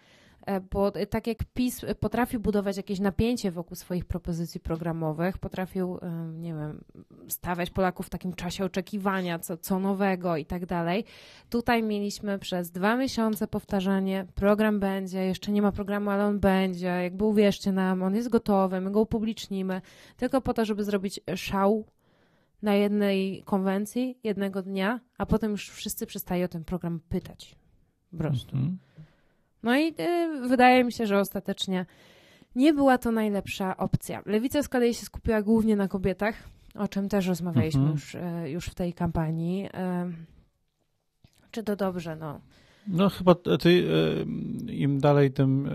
E, bo e, tak jak PiS potrafił budować jakieś napięcie wokół swoich propozycji programowych, potrafił, e, nie wiem, stawiać Polaków w takim czasie oczekiwania, co, co nowego i tak dalej. Tutaj mieliśmy przez dwa miesiące powtarzanie, program będzie, jeszcze nie ma programu, ale on będzie, jakby uwierzcie nam, on jest gotowy, my go upublicznimy, tylko po to, żeby zrobić szał na jednej konwencji, jednego dnia, a potem już wszyscy przestają o ten program pytać. Po prostu. Mm -hmm. No i y, wydaje mi się, że ostatecznie nie była to najlepsza opcja. Lewica z kolei się skupiła głównie na kobietach, o czym też rozmawialiśmy mhm. już, y, już w tej kampanii. Y, czy to dobrze? No. No chyba ty, im dalej, tym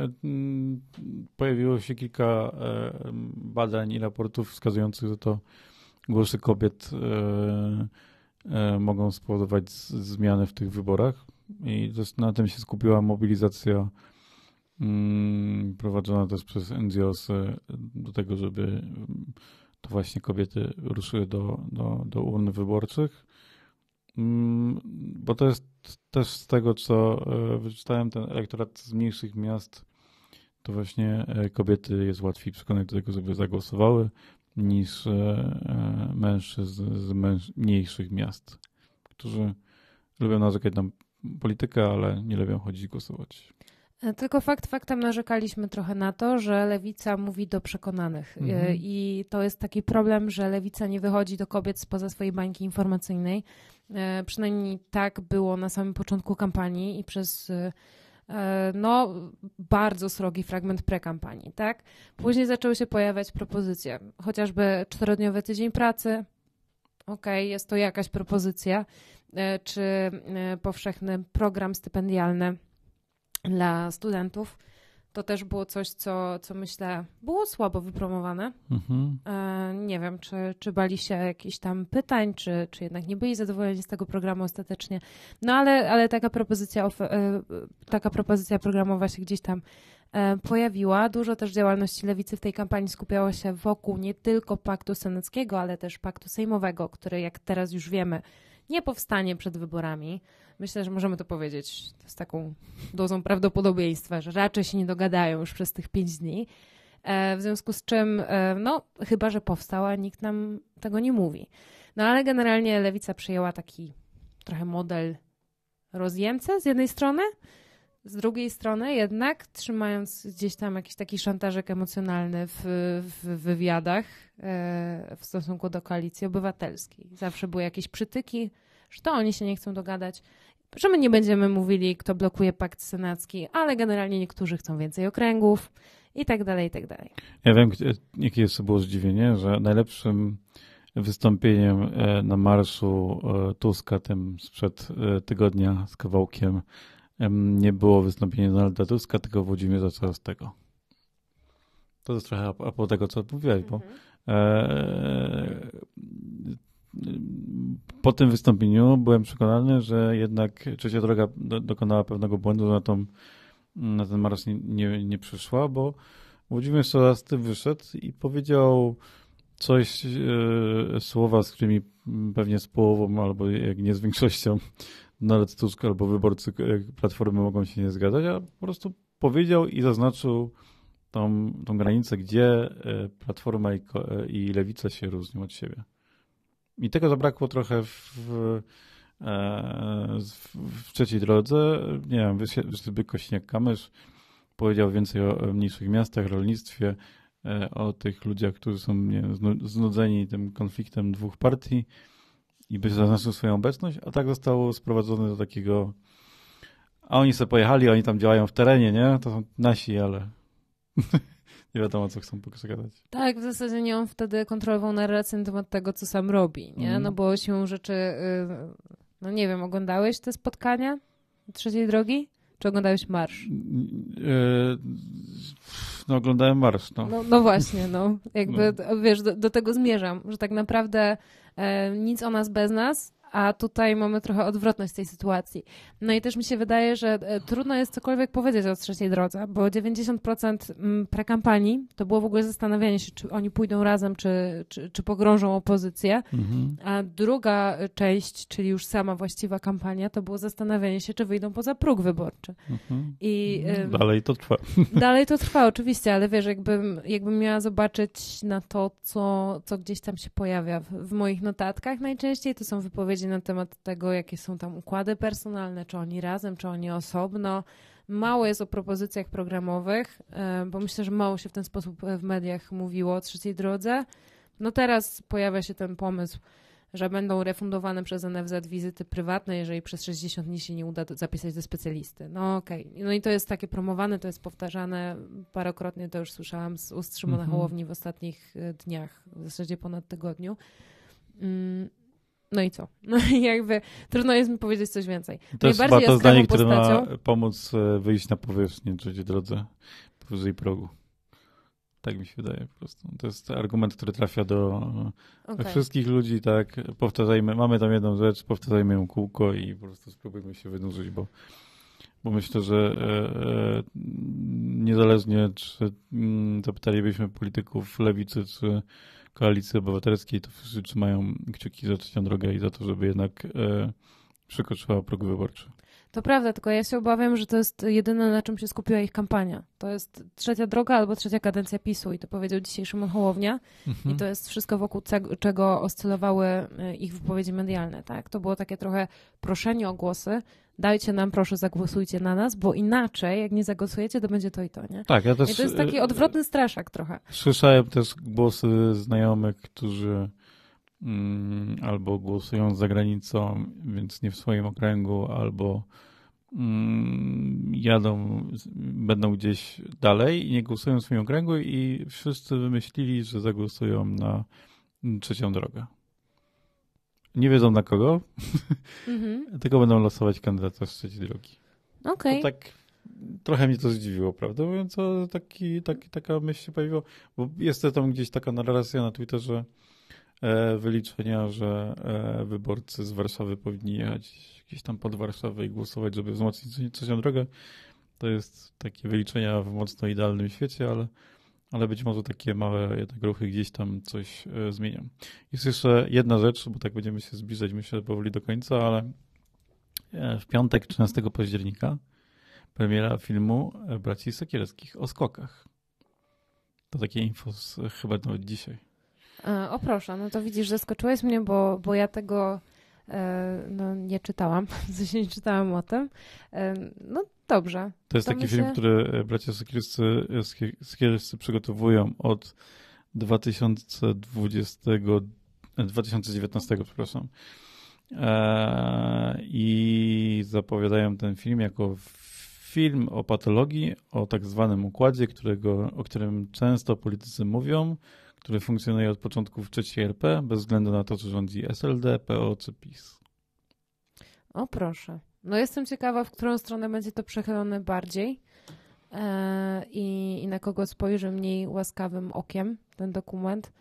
pojawiło się kilka badań i raportów wskazujących, że to głosy kobiet mogą spowodować zmiany w tych wyborach. I na tym się skupiła mobilizacja mm, prowadzona też przez NGOs do tego, żeby to właśnie kobiety ruszyły do, do, do urn wyborczych. Mm, bo to jest też z tego, co e, wyczytałem, ten elektorat z mniejszych miast, to właśnie e, kobiety jest łatwiej przekonać do tego, żeby zagłosowały, niż mężczyzn z mniejszych miast, którzy lubią narzekać na politykę, ale nie lubią chodzić głosować. E, tylko fakt faktem narzekaliśmy trochę na to, że lewica mówi do przekonanych. E, mhm. I to jest taki problem, że lewica nie wychodzi do kobiet spoza swojej bańki informacyjnej. E, przynajmniej tak było na samym początku kampanii i przez no, bardzo srogi fragment prekampanii, tak? Później zaczęły się pojawiać propozycje, chociażby czterodniowy tydzień pracy. Okej, okay, jest to jakaś propozycja. E, czy e, powszechny program stypendialny dla studentów. To też było coś, co, co myślę było słabo wypromowane. Mhm. E, nie wiem, czy, czy bali się jakichś tam pytań, czy, czy jednak nie byli zadowoleni z tego programu ostatecznie. No ale, ale taka, propozycja, taka propozycja programowa się gdzieś tam pojawiła. Dużo też działalności lewicy w tej kampanii skupiało się wokół nie tylko paktu senackiego, ale też paktu sejmowego, który jak teraz już wiemy nie powstanie przed wyborami. Myślę, że możemy to powiedzieć z taką dozą prawdopodobieństwa, że raczej się nie dogadają już przez tych pięć dni. E, w związku z czym, e, no, chyba, że powstała, nikt nam tego nie mówi. No ale generalnie lewica przyjęła taki trochę model rozjemcę z jednej strony, z drugiej strony jednak trzymając gdzieś tam jakiś taki szantażek emocjonalny w, w wywiadach e, w stosunku do koalicji obywatelskiej. Zawsze były jakieś przytyki, że to oni się nie chcą dogadać, że my nie będziemy mówili, kto blokuje pakt senacki, ale generalnie niektórzy chcą więcej okręgów i tak dalej, i tak dalej. Ja wiem, jakie jest było zdziwienie, że najlepszym wystąpieniem e, na marszu e, Tuska tym sprzed tygodnia z kawałkiem nie było wystąpienie Donalda Tuska, tylko Włodzimierza Czarostego. To jest trochę a propos tego, co mówiłeś, bo mhm. e, po tym wystąpieniu byłem przekonany, że jednak trzecia droga do, dokonała pewnego błędu, na, tą, na ten marsz nie, nie, nie przyszła, bo Włodzimierz Czarosty wyszedł i powiedział coś, e, słowa, z którymi pewnie z połową, albo jak nie z większością nawet Tusk albo wyborcy Platformy mogą się nie zgadzać, a po prostu powiedział i zaznaczył tą, tą granicę, gdzie e, Platforma i, e, i Lewica się różnią od siebie. I tego zabrakło trochę w, w, w trzeciej drodze. Nie wiem, Wyszedłby Kośniak-Kamysz powiedział więcej o mniejszych miastach, rolnictwie, E, o tych ludziach, którzy są nie, znudzeni tym konfliktem dwóch partii i by zaznaczył swoją obecność, a tak zostało sprowadzone do takiego a oni sobie pojechali, oni tam działają w terenie, nie? To są nasi, ale nie wiadomo, co chcą pokazać. Tak, w zasadzie nie on wtedy kontrolował narrację na temat tego, co sam robi, nie? Mm. No bo siłą rzeczy, y, no nie wiem, oglądałeś te spotkania trzeciej drogi? Czy oglądałeś marsz? E, no oglądałem marsz, no. No, no właśnie, no. Jakby, no. wiesz, do, do, tego zmierzam, że tak naprawdę nic o nas bez nas, a tutaj mamy trochę odwrotność tej sytuacji. No i też mi się wydaje, że e, trudno jest cokolwiek powiedzieć o trzeciej drodze, bo 90% mm, prekampanii to było w ogóle zastanawianie się, czy oni pójdą razem, czy, czy, czy pogrążą opozycję, mhm. a druga część, czyli już sama właściwa kampania, to było zastanawianie się, czy wyjdą poza próg wyborczy. Mhm. I, dalej to trwa. Dalej to trwa, oczywiście, ale wiesz, jakbym, jakbym miała zobaczyć na to, co, co gdzieś tam się pojawia w, w moich notatkach, najczęściej to są wypowiedzi wypowiedzi na temat tego, jakie są tam układy personalne, czy oni razem, czy oni osobno. Mało jest o propozycjach programowych, e, bo myślę, że mało się w ten sposób w mediach mówiło o trzeciej drodze. No teraz pojawia się ten pomysł, że będą refundowane przez NFZ wizyty prywatne, jeżeli przez 60 dni się nie uda zapisać do specjalisty. No okej. Okay. No i to jest takie promowane, to jest powtarzane. Parokrotnie to już słyszałam z ust Szymona mm -hmm. Hołowni w ostatnich e, dniach, w zasadzie ponad tygodniu. Mm, no i co? No i jakby trudno jest mi powiedzieć coś więcej. To jest chyba to zdanie, które ma pomóc e, wyjść na powierzchnię trzeciej drodze powyżej progu. Tak mi się wydaje po prostu. To jest argument, który trafia do okay. wszystkich ludzi, tak, powtarzajmy, mamy tam jedną rzecz, powtarzajmy ją kółko i po prostu spróbujmy się wynurzyć, bo, bo myślę, że e, e, niezależnie czy mm, zapytalibyśmy polityków lewicy, czy Koalicji Obywatelskiej, to wszyscy trzymają kciuki za trzecią drogę i za to, żeby jednak e, przekroczyła próg wyborczy. To prawda, tylko ja się obawiam, że to jest jedyne, na czym się skupiła ich kampania. To jest trzecia droga albo trzecia kadencja PiSu i to powiedział dzisiaj Szymon Hołownia mhm. i to jest wszystko wokół czego oscylowały ich wypowiedzi medialne, tak? To było takie trochę proszenie o głosy, dajcie nam, proszę, zagłosujcie na nas, bo inaczej, jak nie zagłosujecie, to będzie to i to, nie? Tak, ja też... I to jest taki e, odwrotny straszak trochę. Słyszałem też głosy znajomych, którzy mm, albo głosują za granicą, więc nie w swoim okręgu, albo mm, jadą, będą gdzieś dalej i nie głosują w swoim okręgu i wszyscy wymyślili, że zagłosują na trzecią drogę nie wiedzą na kogo, mhm. tylko będą losować kandydata z trzeciej drogi. Okej. Okay. tak trochę mnie to zdziwiło, prawda? Mówiąc, taki, taki, taka myśl się pojawiła, bo jest tam gdzieś taka narracja na Twitterze e, wyliczenia, że e, wyborcy z Warszawy powinni jechać gdzieś tam pod Warszawę i głosować, żeby wzmocnić trzecią drogę. To jest takie wyliczenia w mocno idealnym świecie, ale ale być może takie małe jednak ruchy gdzieś tam coś e, zmienią. Jest jeszcze jedna rzecz, bo tak będziemy się zbliżać, myślę, powoli do końca, ale e, w piątek 13 października premiera filmu e, Braci Sekielskich o skokach. To takie info z, chyba nawet dzisiaj. O proszę, no to widzisz, zaskoczyłeś mnie, bo, bo ja tego no, nie czytałam, w sensie nie czytałam o tym. E, no dobrze. To jest To taki myślę- film, który e, bracia Sekielscy przygotowują od 2020, e, 2019, przepraszam. E, I zapowiadają ten film jako film o patologii, o tak zwanym układzie, którego, o którym często politycy mówią, który funkcjonuje od początków III RP, bez względu na to, czy rządzi SLD, PO czy PiS. O proszę. No jestem ciekawa, w którą stronę będzie to przechylone bardziej e, i, i na kogo spojrzy mniej łaskawym okiem ten dokument,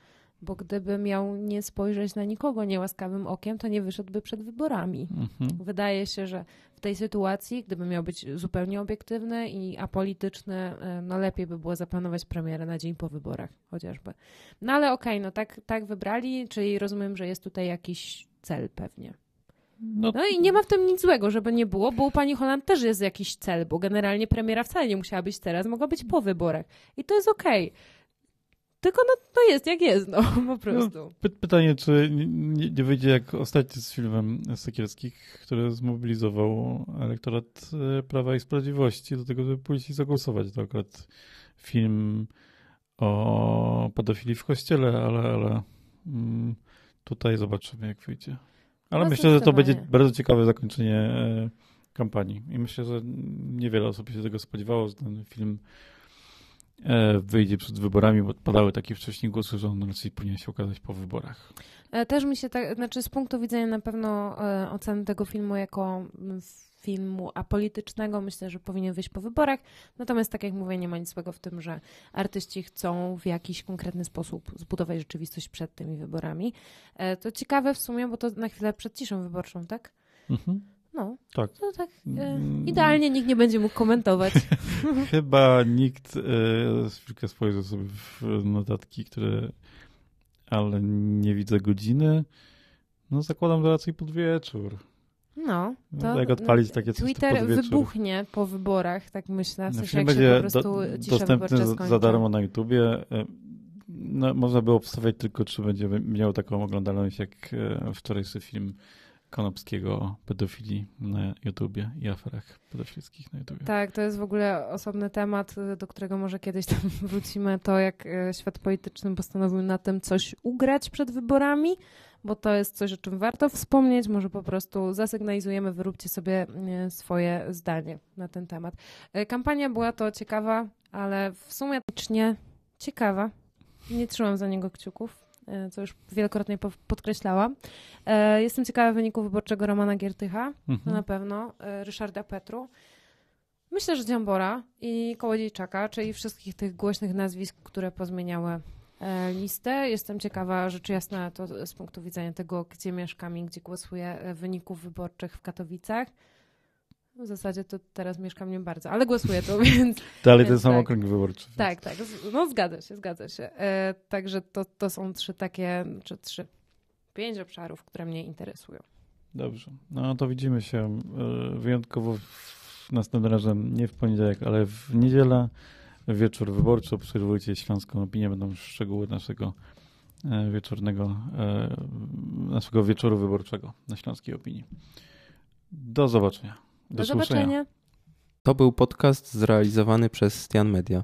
bo gdyby miał nie spojrzeć na nikogo niełaskawym okiem, to nie wyszedłby przed wyborami. Mhm. Wydaje się, że w tej sytuacji, gdyby miał być zupełnie obiektywny i apolityczny, e, no lepiej by było zaplanować premierę na dzień po wyborach chociażby. No ale okej, no tak, tak wybrali, czyli rozumiem, że jest tutaj jakiś cel pewnie. No, No i nie ma w tym nic złego, żeby nie było, bo u pani Holland też jest jakiś cel, bo generalnie premiera wcale nie musiała być teraz, mogła być po wyborach. I to jest okej. Tylko no to jest jak jest, no po prostu. Py- Pytanie, czy nie, nie wyjdzie jak ostatni z filmem Sekielskich, który zmobilizował elektorat e, Prawa i Sprawiedliwości do tego, żeby pójść i zagłosować. To akurat film o pedofilii w kościele, ale, ale mm, tutaj zobaczymy, jak wyjdzie. Ale No, myślę, że to będzie bardzo ciekawe zakończenie e, kampanii. I myślę, że niewiele osób się tego spodziewało, że ten film wyjdzie przed wyborami, bo padały takie wcześniej głosy, że on raczej powinien się okazać po wyborach. E, Też mi się tak, znaczy z punktu widzenia na pewno e, oceny tego filmu jako mm, filmu apolitycznego, myślę, że powinien wyjść po wyborach. Natomiast tak jak mówię, nie ma nic złego w tym, że artyści chcą w jakiś konkretny sposób zbudować rzeczywistość przed tymi wyborami. E, To ciekawe w sumie, bo to na chwilę przed ciszą wyborczą, tak? Mhm. No, Tak. tak e, Mm. idealnie nikt nie będzie mógł komentować. Chyba nikt e, chwilkę spojrzał sobie w notatki, które ale nie widzę godziny. No zakładam, że raczej pod wieczór. No, No, to jak odpalić takie coś, Twitter wybuchnie po wyborach, tak myślę. W No, sensie, się będzie po prostu do, dostępny za, za darmo na YouTubie. E, No, można było wstawiać tylko, czy będzie miał taką oglądalność jak e, wczorajszy film Konopskiego pedofilii na YouTubie i aferach pedofilskich na YouTubie. Tak, to jest w ogóle osobny temat, do którego może kiedyś tam wrócimy. To, jak y, świat polityczny postanowił na tym coś ugrać przed wyborami, bo to jest coś, o czym warto wspomnieć. Może po prostu zasygnalizujemy, wyróbcie sobie y, swoje zdanie na ten temat. Y, Kampania była to ciekawa, ale w sumie ciekawa. Nie trzymam za niego kciuków, co już wielokrotnie po- podkreślałam. E, Jestem ciekawa wyniku wyborczego Romana Giertycha. Mhm. na pewno. e, Ryszarda Petru. Myślę, że Dziambora i Kołodziejczaka, czyli wszystkich tych głośnych nazwisk, które pozmieniały e, listę. Jestem ciekawa, rzecz jasna, to z punktu widzenia tego, gdzie mieszkam i gdzie głosuję e, wyników wyborczych w Katowicach. W zasadzie to teraz mieszkam nie bardzo, ale głosuję tu, więc Dalej ten sam tak. okręg wyborczy. tak, tak. No zgadza się, zgadza się. E, także to, to są trzy takie, czy trzy, pięć obszarów, które mnie interesują. Dobrze. No to widzimy się e, wyjątkowo w, następnym razem, nie w poniedziałek, ale w niedzielę. Wieczór wyborczy. Obserwujcie Śląską Opinię. Będą szczegóły naszego e, wieczornego, e, naszego wieczoru wyborczego na Śląskiej Opinii. Do zobaczenia. Do słyszenia. zobaczenia. To był podcast zrealizowany przez Stian Media.